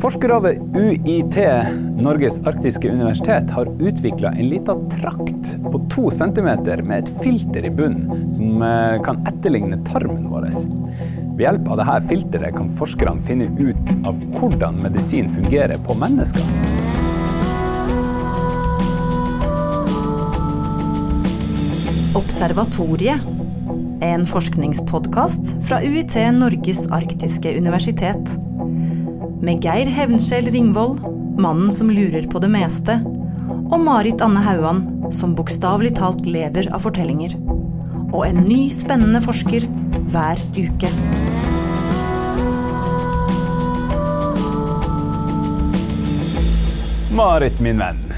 Forskere ved UiT, Norges arktiske universitet, har utvikla en liten trakt på to centimeter med et filter i bunnen som eh, kan etterligne tarmen vår. Ved hjelp av dette filteret kan forskerne finne ut av hvordan medisin fungerer på mennesker. Observatoriet. En forskningspodkast fra UiT Norges arktiske universitet. Med Geir Hevnskjell Ringvold, mannen som lurer på det meste, og Marit Anne Hauan, som bokstavelig talt lever av fortellinger. Og en ny, spennende forsker hver uke. Marit, min venn.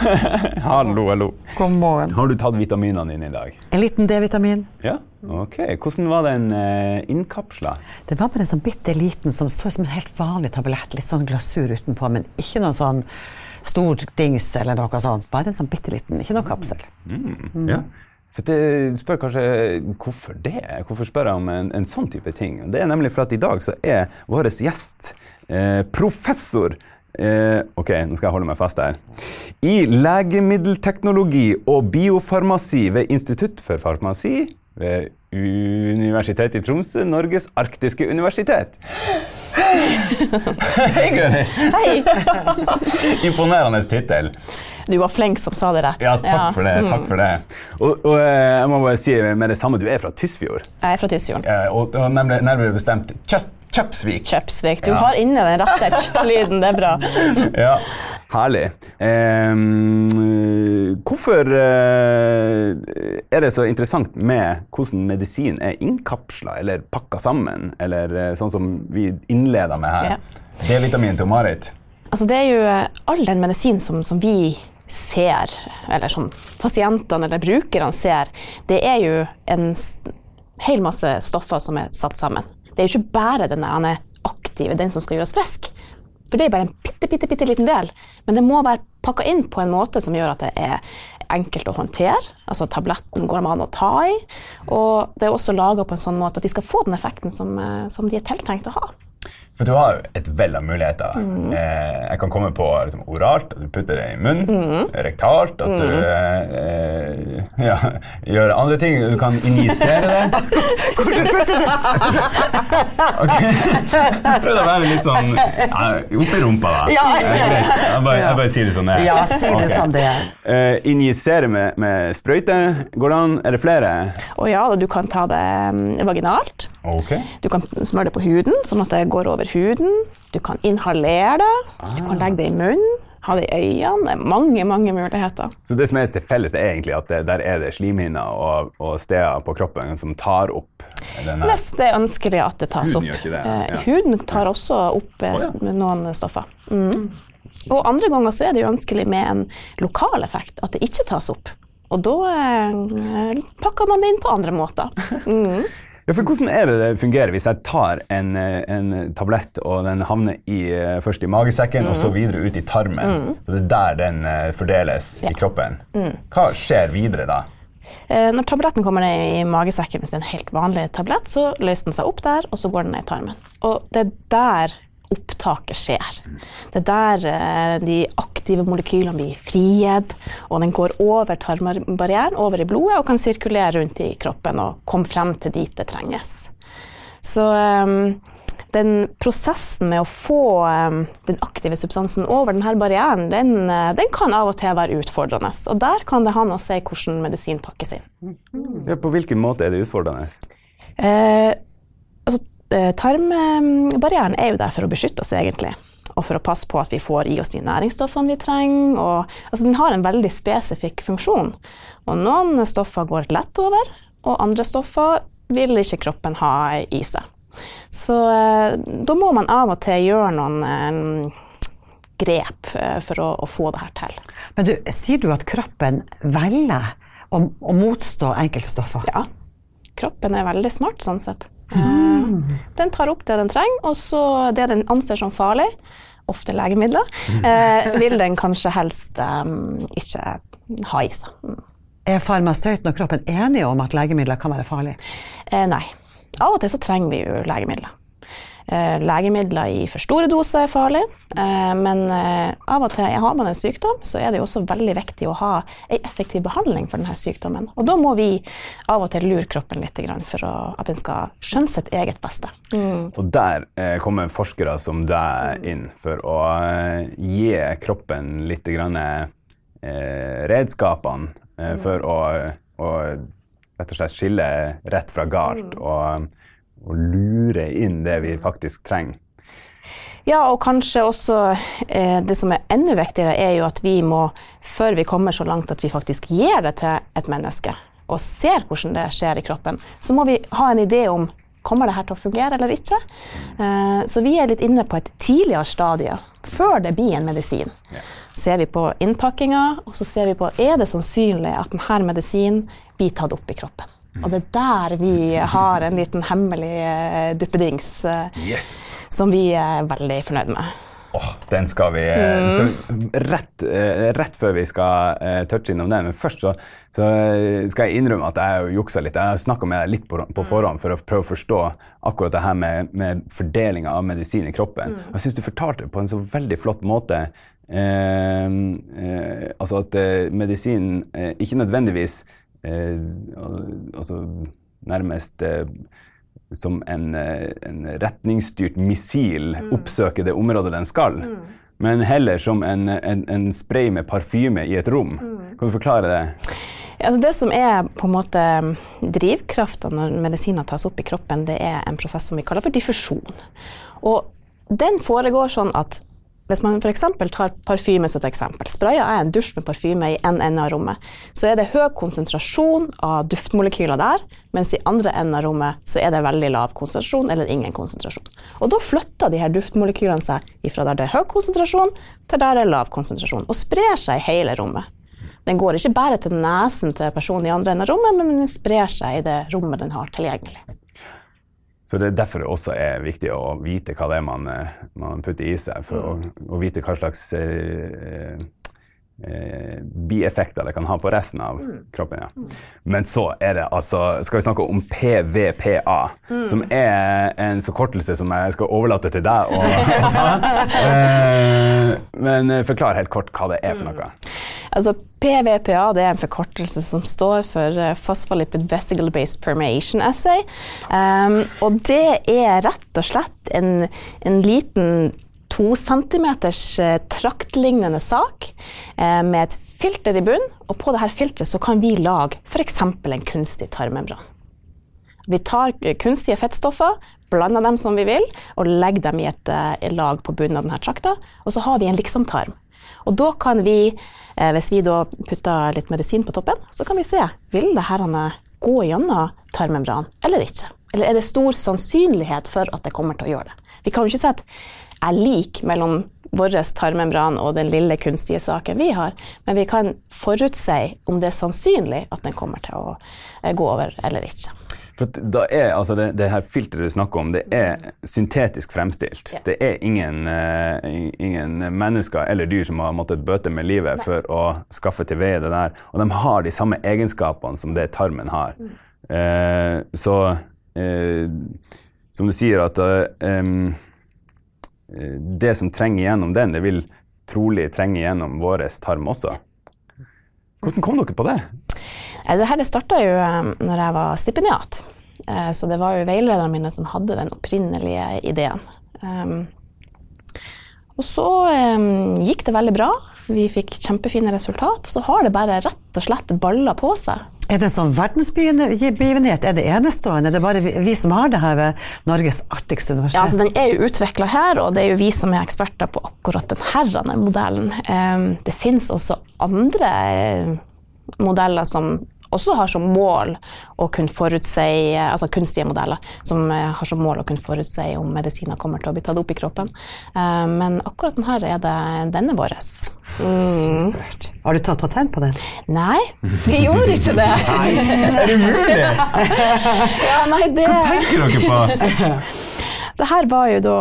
hallo, hallo. God morgen. Har du tatt vitaminene dine i dag? En liten D-vitamin. Ja? Ok. Hvordan var den eh, innkapsla? Det var bare en sånn bitte liten som så ut som en helt vanlig tablett. Litt sånn glasur utenpå, men ikke noe sånn stor dings eller noe sånt. Bare en sånn bitte liten, ikke noe kapsel. Mm. Ja. For det spør kanskje hvorfor det? Hvorfor spør jeg om en, en sånn type ting? Det er nemlig for at i dag så er vår gjest eh, professor eh, Ok, nå skal jeg holde meg fast her. I legemiddelteknologi og biofarmasi ved Institutt for farmasi ved Universitetet i Tromsø, Norges arktiske universitet. Hei, Gøril! Hei! Imponerende tittel. Du var flink som sa det rett. Ja, takk for det. takk for det. Og, og eh, jeg må bare si med det samme, du er fra Tysfjord. Jeg er fra Tysfjord. Eh, og, og nemlig, nærmere bestemt Kjøp, Kjøpsvik. Kjøpsvik. Du Ja. har inne den rette ch-lyden, det er bra. Ja, herlig. Eh, hvorfor er det så interessant med hvordan medisin er innkapsla eller pakka sammen, eller eh, sånn som vi innleda med her? Ja. D-vitamin til Marit. Altså, det er jo eh, all den medisin som, som vi ser, eller som pasientene eller brukerne ser, det er jo en hel masse stoffer som er satt sammen. Det er jo ikke bare den der er aktive, den som skal gjøre oss friske. For det er bare en bitte, bitte, bitte liten del. Men det må være pakka inn på en måte som gjør at det er enkelt å håndtere. Altså tabletten går an å ta i. Og det er også laga på en sånn måte at de skal få den effekten som, eh, som de er tiltenkt å ha. For du har et vell av muligheter. Mm. Eh, jeg kan komme på liksom, oralt, at du putter det i munnen. Mm. Rektalt, at du eh, ja, gjør andre ting. Du kan injisere det. Hvor du putter det? Ok. Prøvde å være litt sånn ja, oppi rumpa, da. Ja, ja, ja. Jeg bare, jeg bare sier det sånn det er. Ja, si det okay. som det er. Eh, injisere med, med sprøyte, går det an? Er det flere? Å ja, du kan ta det mm, vaginalt. Okay. Du kan smøre det på huden, sånn at det går over huden. Du kan inhalere det. Du kan legge det i munnen, ha det i øynene. Det er mange, mange muligheter. Så det som er til felles, er egentlig at det, der er det slimhinner og, og steder på kroppen som tar opp denne Hvis det er ønskelig at det tas Huden opp. det, Eh, ja. Huden tar også opp oh, ja. noen stoffer. Mm. Og andre ganger så er det jo ønskelig med en lokal effekt, at det ikke tas opp. Og da eh, pakker man det inn på andre måter. Mm. Ja, for Hvordan er det det fungerer hvis jeg tar en, eh, en tablett og den havner i, eh, først i magesekken og så videre ut i tarmen? Og det er der den fordeles fordeles i kroppen. Hva skjer videre da? Eh, Når tabletten kommer ned i magesekken, hvis det er en helt vanlig tablett, så løser den seg opp der, og så går den ned i tarmen. Og det er der opptaket skjer. Det er der eh, de aktive molekylene blir frigitt, og den går over tarmbarrieren, over i blodet, og kan sirkulere rundt i kroppen og komme frem til dit det trenges. Så eh, den prosessen med å få eh, den aktive substansen over denne barrieren, den, den kan av og til være utfordrende. Og der kan det ha noe å si hvordan medisin pakkes inn. Ja, på hvilken måte er det utfordrende? Eh, altså, tarmbarrieren er jo der for å beskytte oss, egentlig. Og for å passe på at vi får i oss de næringsstoffene vi trenger. Og, altså, den har en veldig spesifikk funksjon. Og noen stoffer går lett over, og andre stoffer vil ikke kroppen ha i seg. Så eh, da må man av og til gjøre noen eh, grep eh, for å, å få det her til. Men du, sier du at kroppen velger å, å motstå enkelte stoffer? Ja, kroppen er veldig smart sånn sett. Eh, Den tar opp det den trenger, og så det den anser som farlig, ofte legemidler, eh, vil den kanskje helst um, ikke ha i seg. Mm. Er farmasøyten og kroppen enige om at legemidler kan være farlige? Eh, nei. Av og til så trenger vi jo legemidler. Eh, legemidler i for store doser er farlig. Eh, men eh, av og til har man en sykdom, så er det jo også veldig viktig å ha en effektiv behandling for denne sykdommen. Og da må vi av og til lure kroppen litt for at den skal skjønne sitt eget beste. Og der eh, kommer forskere som deg inn for å gi kroppen litt grann, eh, redskapene eh, for å, å rett og slett skille rett fra galt og, og lure inn det vi faktisk trenger. Ja, og kanskje også eh, det som er enda viktigere, er jo at vi må, før vi kommer så langt at vi faktisk gir det til et menneske, og ser hvordan det skjer i kroppen, så må vi ha en idé om kommer det her til å fungere eller ikke. Eh, så vi er litt inne på et tidligere stadie, før det blir en medisin. Ja. Ser vi på innpakkinga, og så ser vi på er det sannsynlig at denne medisinen blir tatt opp i kroppen. Og det er der vi har en liten hemmelig eh, duppedings eh, Yes! som vi er veldig fornøyd med. Åh, den skal vi, mm. skal vi rett, eh, rett før vi skal uh, touche innom den. Men først så, så eh, skal jeg innrømme at jeg juksa litt. Jeg har snakka med deg litt på, på forhånd for å prøve å forstå akkurat det her med, med fordelinga av medisin i kroppen. Mm. jeg syns du fortalte det på en så veldig flott måte. Eh, eh, altså at eh, medisinen eh, ikke nødvendigvis eh, altså nærmest eh, som en, eh, en retningsstyrt missil oppsøker det området den skal, men heller som en, en, en spray med parfyme i et rom. Kan du forklare det? Altså det som er på en måte drivkrafta når medisiner tas opp i kroppen, det er en prosess som vi kaller for diffusjon. Og den foregår sånn at hvis man f.eks. tar parfyme som et eksempel, sprayer jeg en dusj med parfyme i en ende av rommet, så er det høy konsentrasjon av duftmolekyler der, mens i andre enden av rommet så er det veldig lav konsentrasjon eller ingen konsentrasjon. Og da flytter de her duftmolekylene seg fra der det er høy konsentrasjon, til der det er lav konsentrasjon, og sprer seg i hele rommet. Den går ikke bare til nesen til personen i andre enden av rommet, men den sprer seg i det rommet den har tilgjengelig. Så Det er derfor det også er viktig å vite hva det er man, eh, man putter i seg, for å, å vite hva slags eh, eh, bieffekter det kan ha på resten av kroppen. Ja. Men så er det altså Skal vi snakke om PVPA, som er en forkortelse som jeg skal overlate til deg å å ta. Eh, men eh, forklar helt kort hva det er for noe. Altså PVPA det er en forkortelse som står for eh, Phospholipid Vesicle Based Permeation Assay. Um, og det er rett og slett en, en liten to centimeters eh, traktlignende sak eh, med et filter i bunnen, og på dette filteret kan vi lage f.eks. en kunstig tarmmembran. Vi tar kunstige fettstoffer, blander dem som vi vil, og legger dem i et eh, lag på bunnen av denne trakta, og så har vi en liksom-tarm. Og da kan vi, hvis vi da putter litt medisin på toppen, så kan vi se vil det her gå gjennom tarmmembranen eller ikke. Eller er det stor sannsynlighet for at det kommer til å gjøre det. Vi kan jo ikke si at er lik mellom vår tarmmembran og den lille kunstige saken vi har, men vi kan forutsi om det er sannsynlig at den kommer til å eh, gå over eller ikke. For da er altså det, det her filteret du snakker om, det er syntetisk fremstilt. Ja. Det er ingen, eh, ingen mennesker eller dyr som har måttet bøte med livet for å skaffe til veie det der. Og de har de samme egenskapene som det tarmen har. Eh, så eh, som du sier at eh, eh, det som trenger gjennom den, det vil trolig trenge gjennom vår tarm også. Hvordan kom dere på det? Eh, Det her starta jo eh, når jeg var stipendiat. Eh, Så det var jo veilederne mine som hadde den opprinnelige ideen. Um, Og så um, gikk det veldig bra. Vi fikk kjempefine resultat. Så har det bare rett og slett balla på seg. Er det sånn verdensbegivenhet? Er det enestående? Er det bare vi, som har det her ved Norges artigste universitet? Ja, altså Den er jo utvikla her, og det er jo vi som er eksperter på akkurat denne modellen. Um, det fins også andre eh, modeller som også har som mål å kunne forutsi Altså kunstige modeller som eh, har som mål å kunne forutsi om medisiner kommer til å bli tatt opp i kroppen. Eh, men akkurat denne er det denne vår. Mm. Har du tatt patent på den? Nei, vi gjorde ikke det. Er det mulig? ja, nei, det Hva tenker dere på? Det her var jo da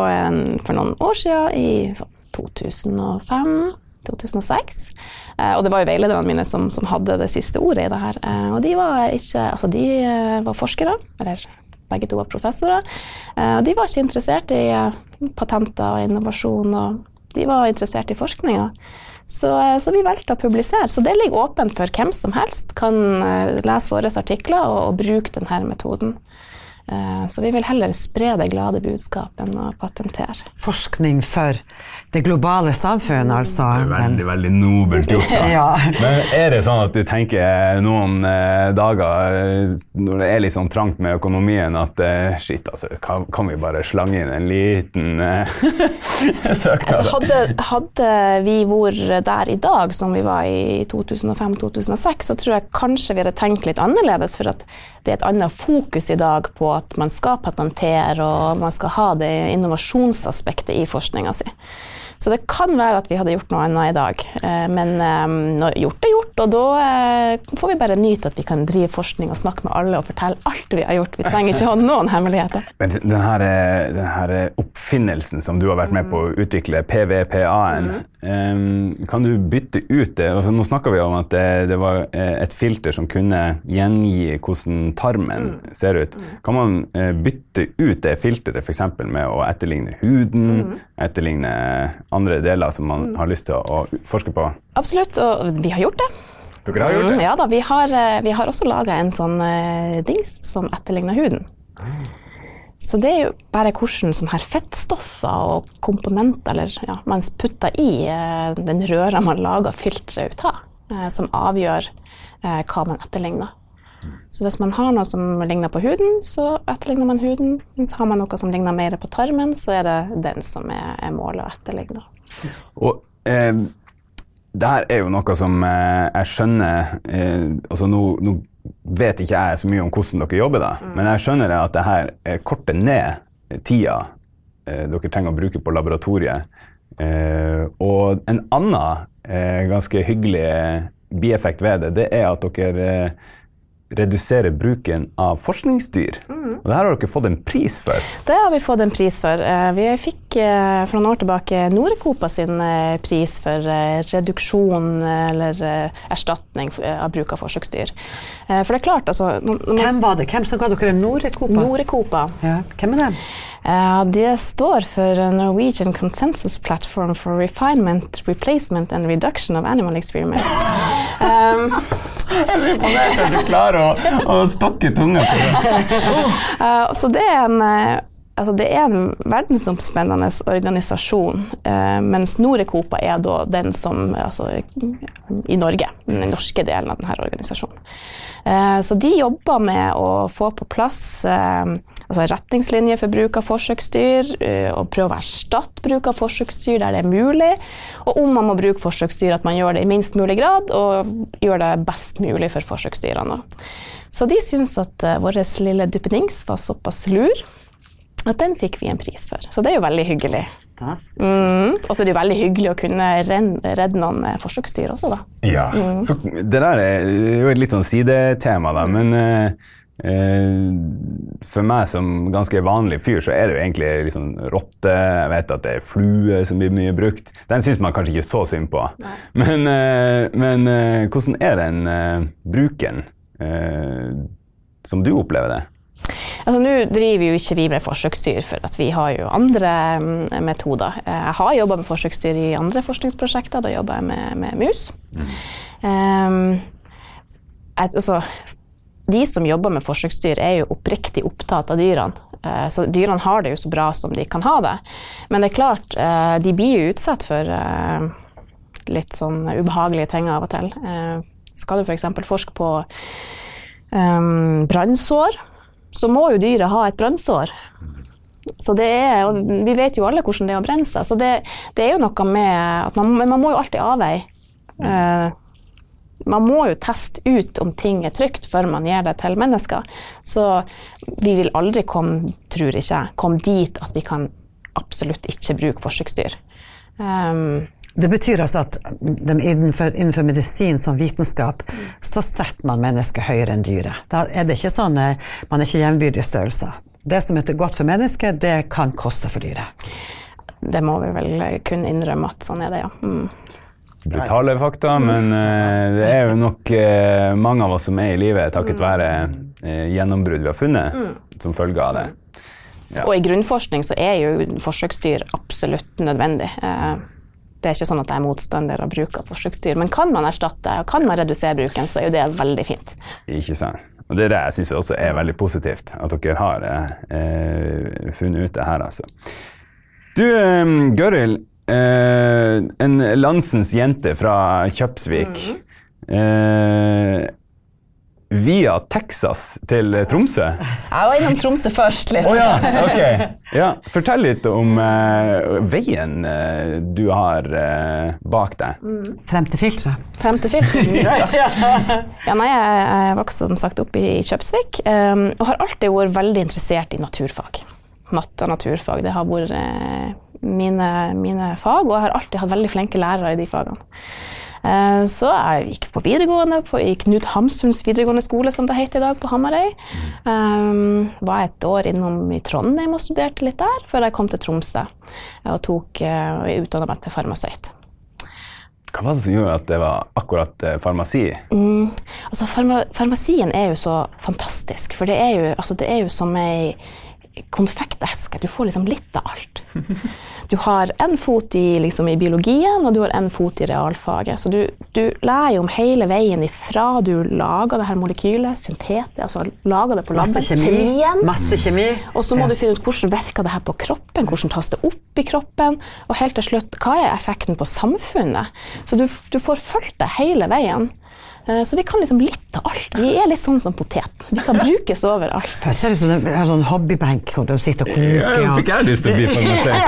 for noen år siden, i sånn 2005-2006. Eh, og det var jo veilederne mine som, som hadde det siste ordet i det her. Eh, og de var ikke Altså, de eh, var forskere, eller begge to var professorer. Og de var ikke interessert i patenter og innovasjon, og de var interessert i forskninga. Så, så vi valgte å publisere. Så det ligger åpent for hvem som helst kan lese våre artikler og, og bruke denne metoden. Eh, Så vi vil heller spre det glade budskapet enn å patentere. Forskning for det globale samfunn, altså. Veldig, veldig nobelt gjort. da. Ja. Men er det sånn at du tenker noen eh, dager eh, når det er litt sånn trangt med økonomien, at eh, shit, altså, kan, kan vi bare slange inn en liten eh, søknad? Altså hadde, hadde vi vært der i dag som vi var i 2005-2006, så tror jeg kanskje vi hadde tenkt litt annerledes. For at det er et annet fokus i dag på at man skal patentere og man skal ha det innovasjonsaspektet i forskninga si. Så det kan være at vi hadde gjort noe annet i dag. Eh, Men eh, gjort er gjort, og da eh, får vi bare nyte at vi kan drive forskning og snakke med alle og fortelle alt vi har gjort. Vi trenger ikke ha noen hemmeligheter. Men den her, den her oppfinnelsen som du har vært med på å utvikle, PVPA-en, em, kan du bytte ut det? Altså, nå snakka vi om at det, det var et filter som kunne gjengi hvordan tarmen ser ut. Kan man bytte ut det filteret f.eks. med å etterligne huden, etterligne andre deler som man har lyst til å, forske på? Absolutt, og vi har gjort det. Dere har gjort det? Ja da, vi har, eh, vi har også laga en sånn eh, dings som etterligner huden. Så det er jo bare hvordan sånne her fettstoffer og komponenter eller, ja, man putter i eh, den røra man lager filteret ut av, eh, som avgjør eh, hva man etterligner. Så hvis man har noe som ligner på huden, så etterligner man huden. Mens har man noe som ligner mer på tarmen, så er det den som er, er målet å etterligne. Og eh, det her er jo noe som eh, jeg skjønner eh, altså nå, nå vet ikke jeg så mye om hvordan dere jobber, da, men jeg skjønner at det her korter ned tida eh, dere trenger å bruke på laboratoriet. Eh, og en annen eh, ganske hyggelig bieffekt ved det, det er at dere reduserer bruken av forskningsdyr. Og det her har dere fått en pris for. Det har vi fått en pris for. Eh, Vi fikk eh, for noen år tilbake Norecopa sin eh, pris for reduksjon eller erstatning av bruk av forsøksdyr. Eh, For det er klart, altså når når man- Hvem var det? Hvem som ga dere Norecopa? Norecopa Ja, hvem er det? Eh, det står for Norwegian Consensus Platform for Refinement, Replacement and Reduction of Animal Experiments. Um, Imponert at du klarer å, å stokke tunga på det. uh, så det er en eh, Altså det er en verdensomspennende organisasjon, eh, mens Norecopa er da den som altså, i Norge, den norske delen av denne organisasjonen. Eh, så de jobber med å få på plass eh, altså retningslinjer for bruk av forsøksdyr, eh, og prøve å erstatte bruk av forsøksdyr der det er mulig, og om man må bruke forsøksdyr, at man gjør det i minst mulig grad, og gjør det best mulig for forsøksdyrene. Så de syns at vår lille duppedings var såpass lur at den fikk vi en pris for. Så det er jo veldig hyggelig. Fantastisk. Mm. Og så er det jo veldig hyggelig å kunne redde noen eh, forsøksdyr også, da. Ja. For det der er jo et litt sånn sidetema, da, men uh, for meg som ganske vanlig fyr, så er det jo egentlig sånn rotte. Jeg vet at det er flue som blir mye brukt. Den syns man kanskje ikke så synd på. Men, uh, men hvordan er den bruken som du opplever det? Altså, Nå driver jo ikke vi med forsøksdyr, for at vi har jo andre mm, metoder. Eh, Jeg har jobba med forsøksdyr i andre forskningsprosjekter. Da jobber jeg med, med mus. Um, et, altså, de som jobber med forsøksdyr, er jo oppriktig opptatt av dyrene. Eh, Så dyrene har det jo så bra som de kan ha det. Men det er klart, eh, de blir jo utsatt for litt sånn ubehagelige ting av og til. Skal du f.eks. forske på um, brannsår, så må jo dyret ha et brannsår. Så det er, og vi vet jo alle hvordan det er å brenne seg, så det, det er jo noe med at man, man må jo alltid avveie. Uh, man må jo teste ut om ting er trygt før man gir det til mennesker. Så vi vil aldri komme, tror ikke komme dit at vi kan absolutt ikke bruke forsøksdyr. Um, Det betyr altså at de innenfor, innenfor medisin som vitenskap, så setter man mennesket høyere enn dyret. Da er det ikke sånn at man er ikke jevnbyrdige størrelser. Det som er godt for mennesket, det kan koste for dyret. det må vi vel kunne innrømme at sånn er det, ja. Mm. brutale fakta, men uh, det er jo nok uh, mange av oss som er i live takket være uh, gjennombrudd vi har funnet som følge av det. Ja. Og i grunnforskning så er jo forsøksdyr absolutt nødvendig. Eh, Det er ikke sånn at jeg er motstander av bruk av forsøksdyr, men kan man erstatte og kan man redusere bruken, så er jo det veldig fint. Ikke sant. Og det er det jeg syns også er veldig positivt, at dere har eh, funnet ut det her, altså. Du, eh, Gøril. Eh, en landsens jente fra Kjøpsvik. Eh, via Texas til Tromsø. Jeg var innom Tromsø først litt. Å ja, ok. Ja, fortell litt om uh, veien uh, du har uh, bak deg. Frem til filteret. Frem til filteret. ja, nei, jeg, jeg vokste som sagt opp i Kjøpsvik, um, og har alltid vært veldig interessert i naturfag. Matte og naturfag. Det har vært mine, mine fag, og jeg har alltid hatt veldig flinke lærere i de fagene. Eh, så jeg gikk på videregående på, i Knut Hamsuns videregående skole, som det heter i dag, på Hamarøy. Um, var et år innom i Trondheim og studerte litt der, før jeg kom til Tromsø og tok uh, utdanna meg til farmasøyt. Hva var det som gjorde at det var akkurat eh, farmasi? Mm, altså farma, farmasien er jo så fantastisk, for det er jo, altså det er jo som ei konfekteske. Du får liksom litt av alt. Du har en fot i, liksom, i biologien, og du har en fot i realfaget. Så du, du lærer jo om hele veien ifra du lager det her molekylet, syntetet, altså lager det på Masse kjemi. kjemien. Masse kjemi. Og så må Ja. du finne ut hvordan virker det her på kroppen, hvordan tas det opp i kroppen, og helt til slutt, hva er effekten på samfunnet? Så du, du får fulgt det hele veien. Eh, Så vi kan liksom litt av alt. Vi er litt sånn som poteten. Vi kan brukes overalt. Jeg ser ut som en har sånn hobbybenk hvor du sitter og koker. Ja, og- fikk jeg lyst til å bli farmasøyt.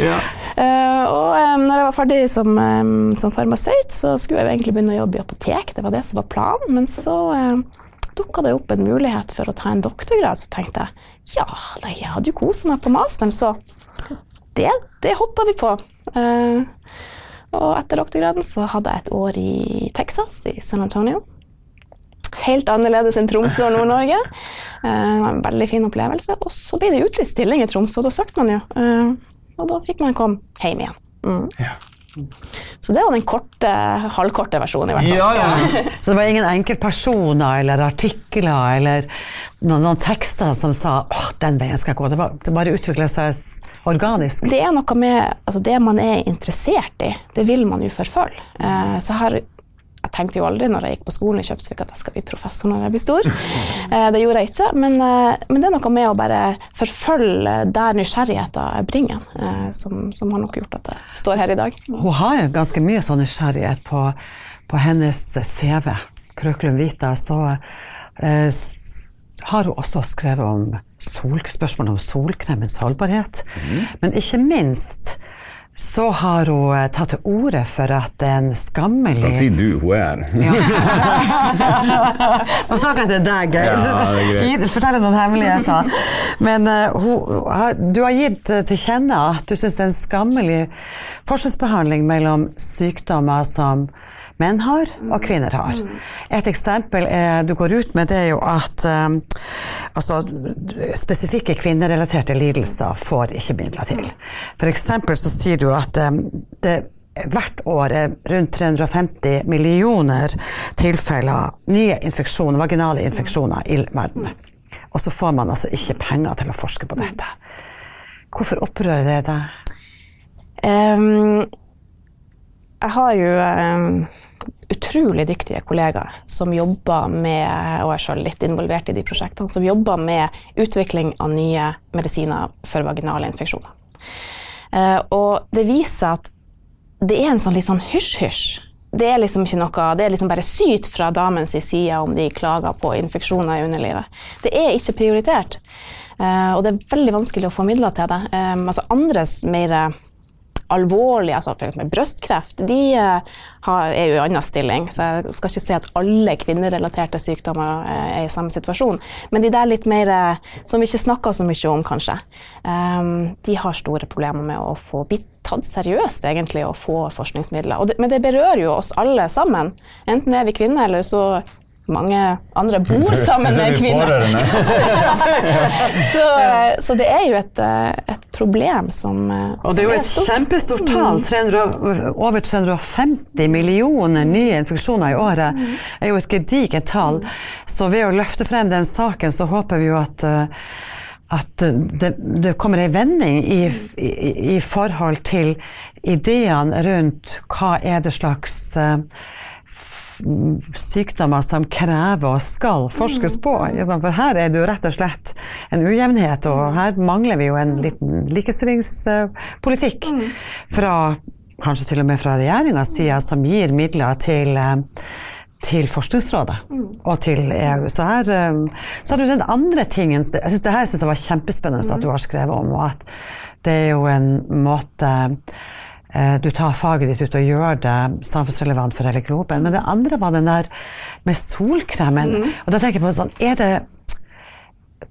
ja. Uh, og um, når jeg var ferdig som, um, som farmasøyt, så skulle jeg jo egentlig begynne å jobbe i apotek. Det var det som var planen. Men så uh, dukka det opp en mulighet for å ta en doktorgrad. Så tenkte jeg ja, nei, jeg hadde jo kosa meg på masteren, så det, det hoppa vi på. Eh, og etter doktorgraden så hadde jeg et år i Texas, i San Antonio. Helt annerledes enn Tromsø og Nord-Norge. Eh, det var en veldig fin opplevelse. Og så ble det utlyst stilling i Tromsø, og da søkte man jo. Eh, og da fikk man komme hjem igjen. Mm. Ja. Så det var den korte, halvkorte versjonen, i hvert fall. Ja, ja. Så det var ingen enkeltpersoner eller artikler eller noen, noen tekster som sa åh, den veien skal jeg gå. Det, var, det bare utvikla seg organisk. Det er noe med altså det man er interessert i, det vil man jo forfølge. Eh, så her, jeg tenkte jo aldri når jeg gikk på skolen i Kjøpsvik at jeg skal bli professor når jeg blir stor. Eh, det gjorde jeg ikke, men, eh, men det er noe med å bare forfølge der nysgjerrigheten bringer, en, som, som har nok gjort at jeg står her i dag. Hun har jo ganske mye sånn nysgjerrighet på, på hennes CV. Krøklund Vita, så eh, har hun også skrevet om sol, spørsmål om solkremens holdbarhet. Men ikke minst så har hun eh, tatt til orde for at en skammelig Kan si du, hun er her. Nå snakker jeg til deg, Geir. Ja, Fortell noen hemmeligheter. Men uh, hun, du har gitt eh, til kjenne at du syns det er en skammelig forskjellsbehandling mellom sykdommer som menn har og kvinner har. Et eksempel er, du går ut med, det er jo at um, altså, spesifikke kvinnerelaterte lidelser får ikke midler til. Eksempel så sier du at um, det hvert år er rundt 350 millioner tilfeller nye infeksjoner, vaginale infeksjoner i verden. Og så får man altså ikke penger til å forske på dette. Hvorfor opprører det deg? Um, jeg har jo ehm, utrolig dyktige kollegaer som jobber med, og er selv litt involvert i de prosjektene, som jobber med utvikling av nye medisiner for vaginale infeksjoner. Eh, og det viser at det er en sånn litt sånn hysj-hysj. Det er liksom ikke noe, det er liksom bare syt fra damens side om de klager på infeksjoner i underlivet. Det er ikke prioritert. Eh, og det er veldig vanskelig å få midler til det. Eh, altså andres mer alvorlige, altså f.eks. brystkreft, de eh, har, er jo i annen stilling. Så jeg skal ikke si at alle kvinnerelaterte sykdommer eh, er i samme situasjon. Men de der litt mer eh, som vi ikke snakker så mye om, kanskje, eh, de har store problemer med å få bli tatt seriøst egentlig og få forskningsmidler. Det, men det berører jo oss alle sammen. Enten er vi kvinner, eller så mange andre bor sammen med en kvinne. Så, så det er jo et, eh, et problem som eh, Og det er jo et stort. kjempestort tall. 300, over 350 millioner nye infeksjoner i året er jo et gedigent tall. Så ved å løfte frem den saken, så håper vi jo at eh, at det, det kommer ei vending i, i, i forhold til ideene rundt hva er det slags sykdommer som krever og skal forskes på. For her er det jo rett og slett en ujevnhet, og her mangler vi jo en liten likestillingspolitikk fra kanskje til og med fra regjeringas side, som gir midler til eh, til Forskningsrådet og til EU. Så her eh, så har du den andre tingen jeg synes, Det her syns jeg var kjempespennende at du har skrevet om, og at det er jo en måte du tar faget ditt ut og gjør det samfunnsrelevant for hele globen. Men det andre var den der med solkremen. Og da tenker jeg på sånn, er det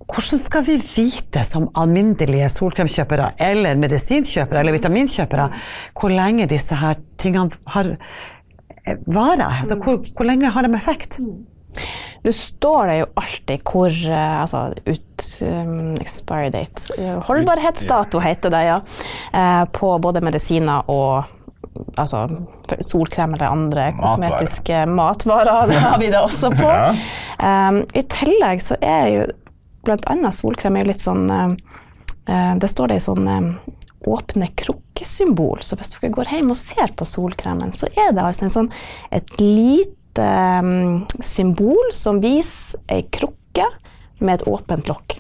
hvordan skal vi vite som alminnelige solkremkjøpere eller medisinkjøpere eller vitaminkjøpere hvor lenge disse her tingene har eh, varer? Altså, hvor, hvor lenge har de effekt? Nå står det jo alltid hvor eh, Altså ut um, expiry date eh, Holdbarhetsdato heter det, ja. eh, på både medisiner og altså, solkrem eller andre kosmetiske matvarer. Det har vi det også på. Ja. Um, I tillegg så er jo annet solkrem er jo litt sånn eh, Det står det i sånn eh, åpne krukkesymbol. Så hvis dere går hjem og ser på solkremen, så er det altså en sånn et lite um, symbol som viser ei krukke med et åpent lokk.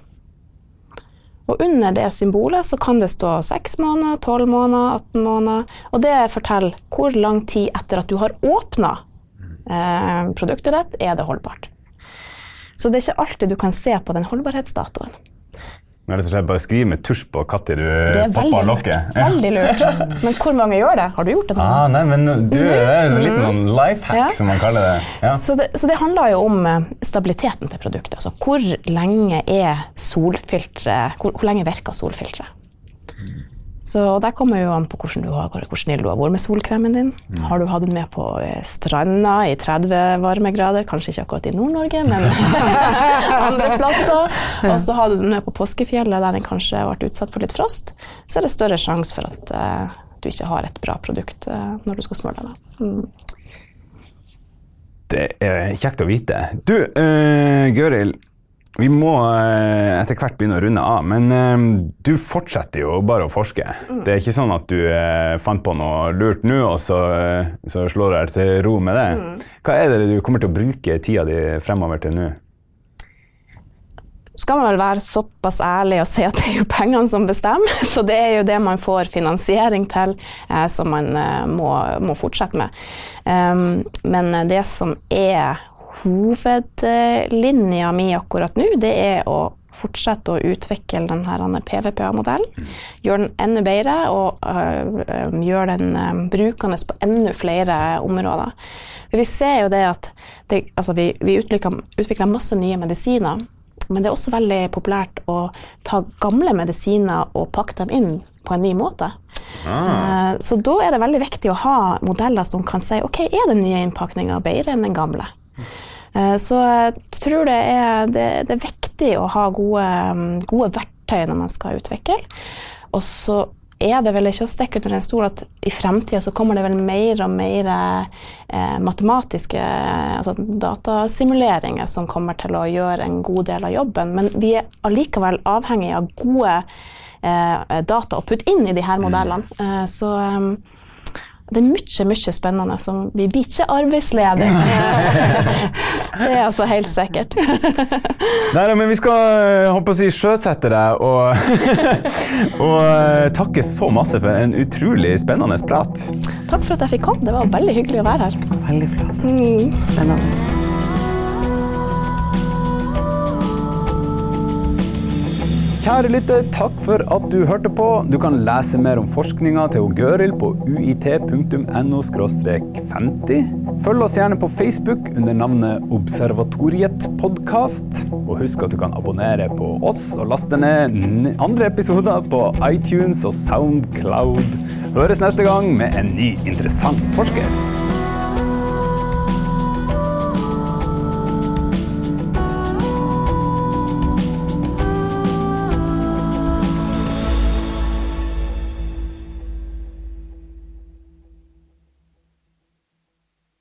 Og under det symbolet så kan det stå 6 måneder, 12 måneder, 18 måneder. Og det forteller hvor lang tid etter at du har åpna eh, produktet ditt, er det holdbart. Så det er ikke alltid du kan se på den holdbarhetsdatoen. Men rett og slett bare skriv med tusj på når du Det er popper veldig lurt. lokket. Ja. Veldig lurt. Men hvor mange gjør det? Har du gjort det? Ah, nei, men du, det er en sånn liten sånn life hack, Ja. som man kaller det. Ja. Så, det, så det handler jo om eh, stabiliteten til produktet. Altså hvor lenge er solfilteret Hvor, hvor lenge virker solfilteret? Så det Der kommer jo an på hvordan, du har, hvordan du har vært med solkremen din. Har du hatt den med på eh, stranda i 30 varmegrader, kanskje ikke akkurat i Nord-Norge, men andre plasser. Og så har du den med på påskefjellet der den kanskje har vært utsatt for litt frost, så er det større sjanse for at uh, du ikke har et bra produkt uh, når du skal smøre deg. Mm. Det er kjekt å vite. Du, uh, Gøril. Vi må eh, etter hvert begynne å runde av, men eh, du fortsetter jo bare å forske. Det er ikke sånn at du eh, fant på noe lurt nå, og så, så slår du deg til ro med det. Hva er det du kommer til å bruke tida di fremover til nå? skal man vel være såpass ærlig og si at det er jo pengene som bestemmer. Så det er jo det man får finansiering til, eh, som man eh, må, må fortsette med. Um, men det som er hovedlinja mi akkurat nå, det er å fortsette å utvikle denne PVPA-modellen. Gjøre den enda bedre og øh, gjøre den øh, brukende på enda flere områder. Vi ser jo det at det, altså vi, vi utvikler, utvikler masse nye medisiner. Men det er også veldig populært å ta gamle medisiner og pakke dem inn på en ny måte. Ah. Så da er det veldig viktig å ha modeller som kan si ok, er den nye innpakninga bedre enn den gamle. Eh, Så jeg tror det er, det, det er viktig å ha gode, mm, gode verktøy når man skal utvikle. Og så er det vel ikke å stikke under en stol at i fremtida så kommer det vel mer og mer eh, matematiske altså datasimuleringer som kommer til å gjøre en god del av jobben. Men vi er allikevel avhengig av gode eh, data å putte inn i de her modellene. Eh, så eh, det er mye, mye spennende som Vi blir ikke arbeidsledige. det er altså helt sikkert. Nei, men vi skal holdt på å si, sjøsette deg og, og eh, takke så masse for en utrolig spennende prat. Takk for at jeg fikk komme. Det var veldig hyggelig å være her. Veldig flott. Mm. Spennende. Kjære lytter, takk for at du hørte på. Du kan lese mer om forskninga til Gøril på uit.no 50. Følg oss gjerne på Facebook under navnet Observatoriet podkast. Og husk at du kan abonnere på oss og laste ned andre episoder på iTunes og Soundcloud. Høres neste gang med en ny interessant forsker.